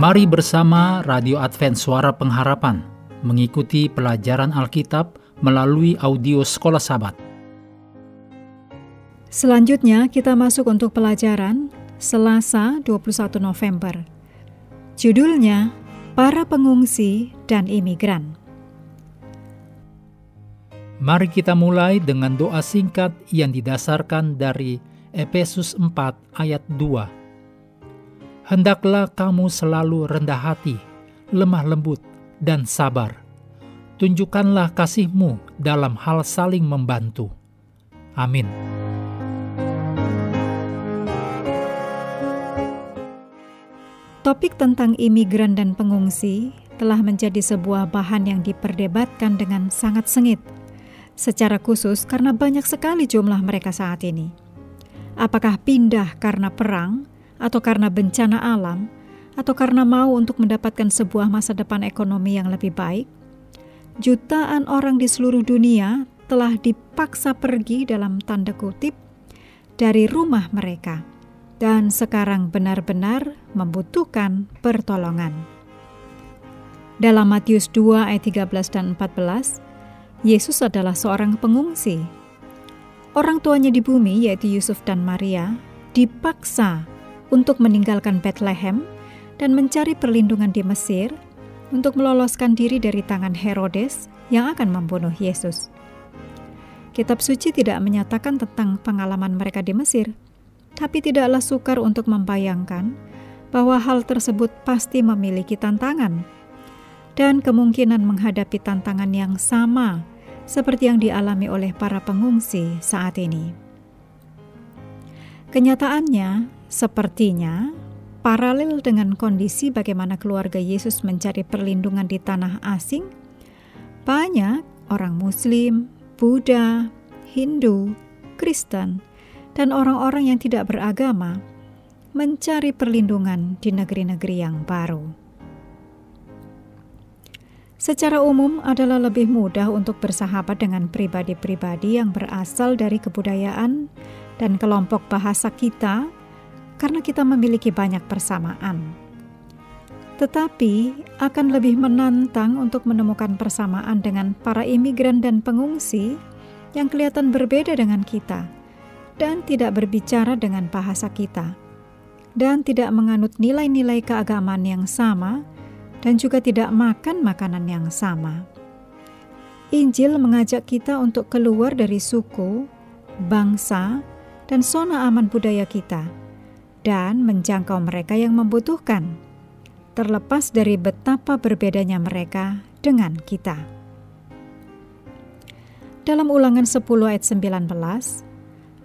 Mari bersama Radio Advent Suara Pengharapan mengikuti pelajaran Alkitab melalui audio Sekolah Sabat. Selanjutnya kita masuk untuk pelajaran Selasa 21 November. Judulnya Para Pengungsi dan Imigran. Mari kita mulai dengan doa singkat yang didasarkan dari Efesus 4 ayat 2 Hendaklah kamu selalu rendah hati, lemah lembut, dan sabar. Tunjukkanlah kasihmu dalam hal saling membantu. Amin. Topik tentang imigran dan pengungsi telah menjadi sebuah bahan yang diperdebatkan dengan sangat sengit, secara khusus karena banyak sekali jumlah mereka saat ini. Apakah pindah karena perang atau karena bencana alam, atau karena mau untuk mendapatkan sebuah masa depan ekonomi yang lebih baik, jutaan orang di seluruh dunia telah dipaksa pergi dalam tanda kutip dari rumah mereka dan sekarang benar-benar membutuhkan pertolongan. Dalam Matius 2 ayat 13 dan 14, Yesus adalah seorang pengungsi. Orang tuanya di bumi yaitu Yusuf dan Maria dipaksa untuk meninggalkan Bethlehem dan mencari perlindungan di Mesir untuk meloloskan diri dari tangan Herodes yang akan membunuh Yesus. Kitab suci tidak menyatakan tentang pengalaman mereka di Mesir, tapi tidaklah sukar untuk membayangkan bahwa hal tersebut pasti memiliki tantangan dan kemungkinan menghadapi tantangan yang sama seperti yang dialami oleh para pengungsi saat ini. Kenyataannya, Sepertinya paralel dengan kondisi bagaimana keluarga Yesus mencari perlindungan di tanah asing, banyak orang Muslim, Buddha, Hindu, Kristen, dan orang-orang yang tidak beragama mencari perlindungan di negeri-negeri yang baru. Secara umum adalah lebih mudah untuk bersahabat dengan pribadi-pribadi yang berasal dari kebudayaan dan kelompok bahasa kita karena kita memiliki banyak persamaan. Tetapi akan lebih menantang untuk menemukan persamaan dengan para imigran dan pengungsi yang kelihatan berbeda dengan kita dan tidak berbicara dengan bahasa kita dan tidak menganut nilai-nilai keagamaan yang sama dan juga tidak makan makanan yang sama. Injil mengajak kita untuk keluar dari suku, bangsa, dan zona aman budaya kita dan menjangkau mereka yang membutuhkan, terlepas dari betapa berbedanya mereka dengan kita. Dalam ulangan 10 ayat 19,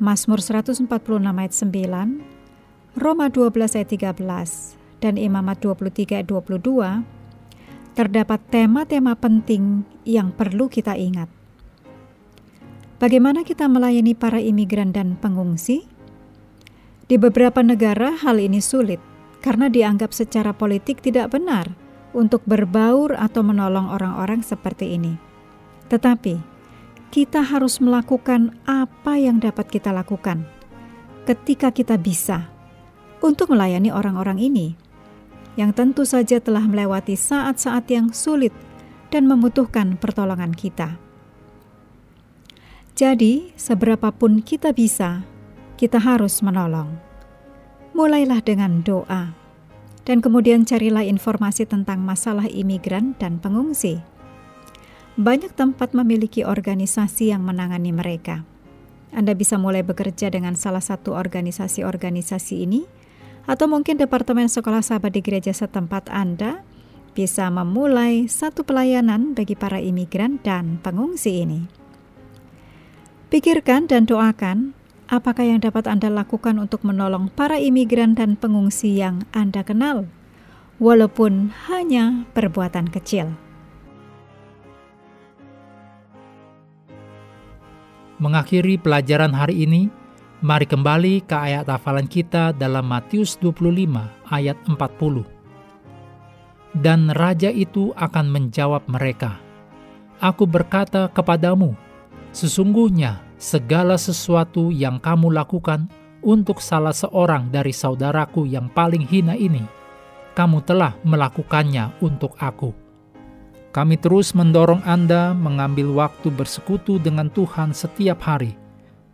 Mazmur 146 ayat 9, Roma 12 ayat 13, dan Imamat 23 ayat 22, terdapat tema-tema penting yang perlu kita ingat. Bagaimana kita melayani para imigran dan pengungsi? Di beberapa negara hal ini sulit karena dianggap secara politik tidak benar untuk berbaur atau menolong orang-orang seperti ini. Tetapi kita harus melakukan apa yang dapat kita lakukan ketika kita bisa untuk melayani orang-orang ini yang tentu saja telah melewati saat-saat yang sulit dan membutuhkan pertolongan kita. Jadi, seberapapun kita bisa, kita harus menolong. Mulailah dengan doa, dan kemudian carilah informasi tentang masalah imigran dan pengungsi. Banyak tempat memiliki organisasi yang menangani mereka. Anda bisa mulai bekerja dengan salah satu organisasi-organisasi ini, atau mungkin Departemen Sekolah Sahabat di gereja setempat Anda bisa memulai satu pelayanan bagi para imigran dan pengungsi ini. Pikirkan dan doakan Apakah yang dapat Anda lakukan untuk menolong para imigran dan pengungsi yang Anda kenal, walaupun hanya perbuatan kecil? Mengakhiri pelajaran hari ini, mari kembali ke ayat hafalan kita dalam Matius 25 ayat 40. Dan raja itu akan menjawab mereka, Aku berkata kepadamu, sesungguhnya segala sesuatu yang kamu lakukan untuk salah seorang dari saudaraku yang paling hina ini, kamu telah melakukannya untuk aku. Kami terus mendorong Anda mengambil waktu bersekutu dengan Tuhan setiap hari,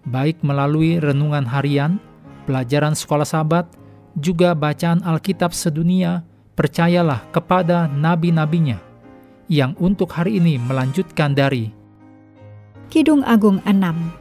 baik melalui renungan harian, pelajaran sekolah sahabat, juga bacaan Alkitab sedunia, percayalah kepada nabi-nabinya, yang untuk hari ini melanjutkan dari Kidung Agung 6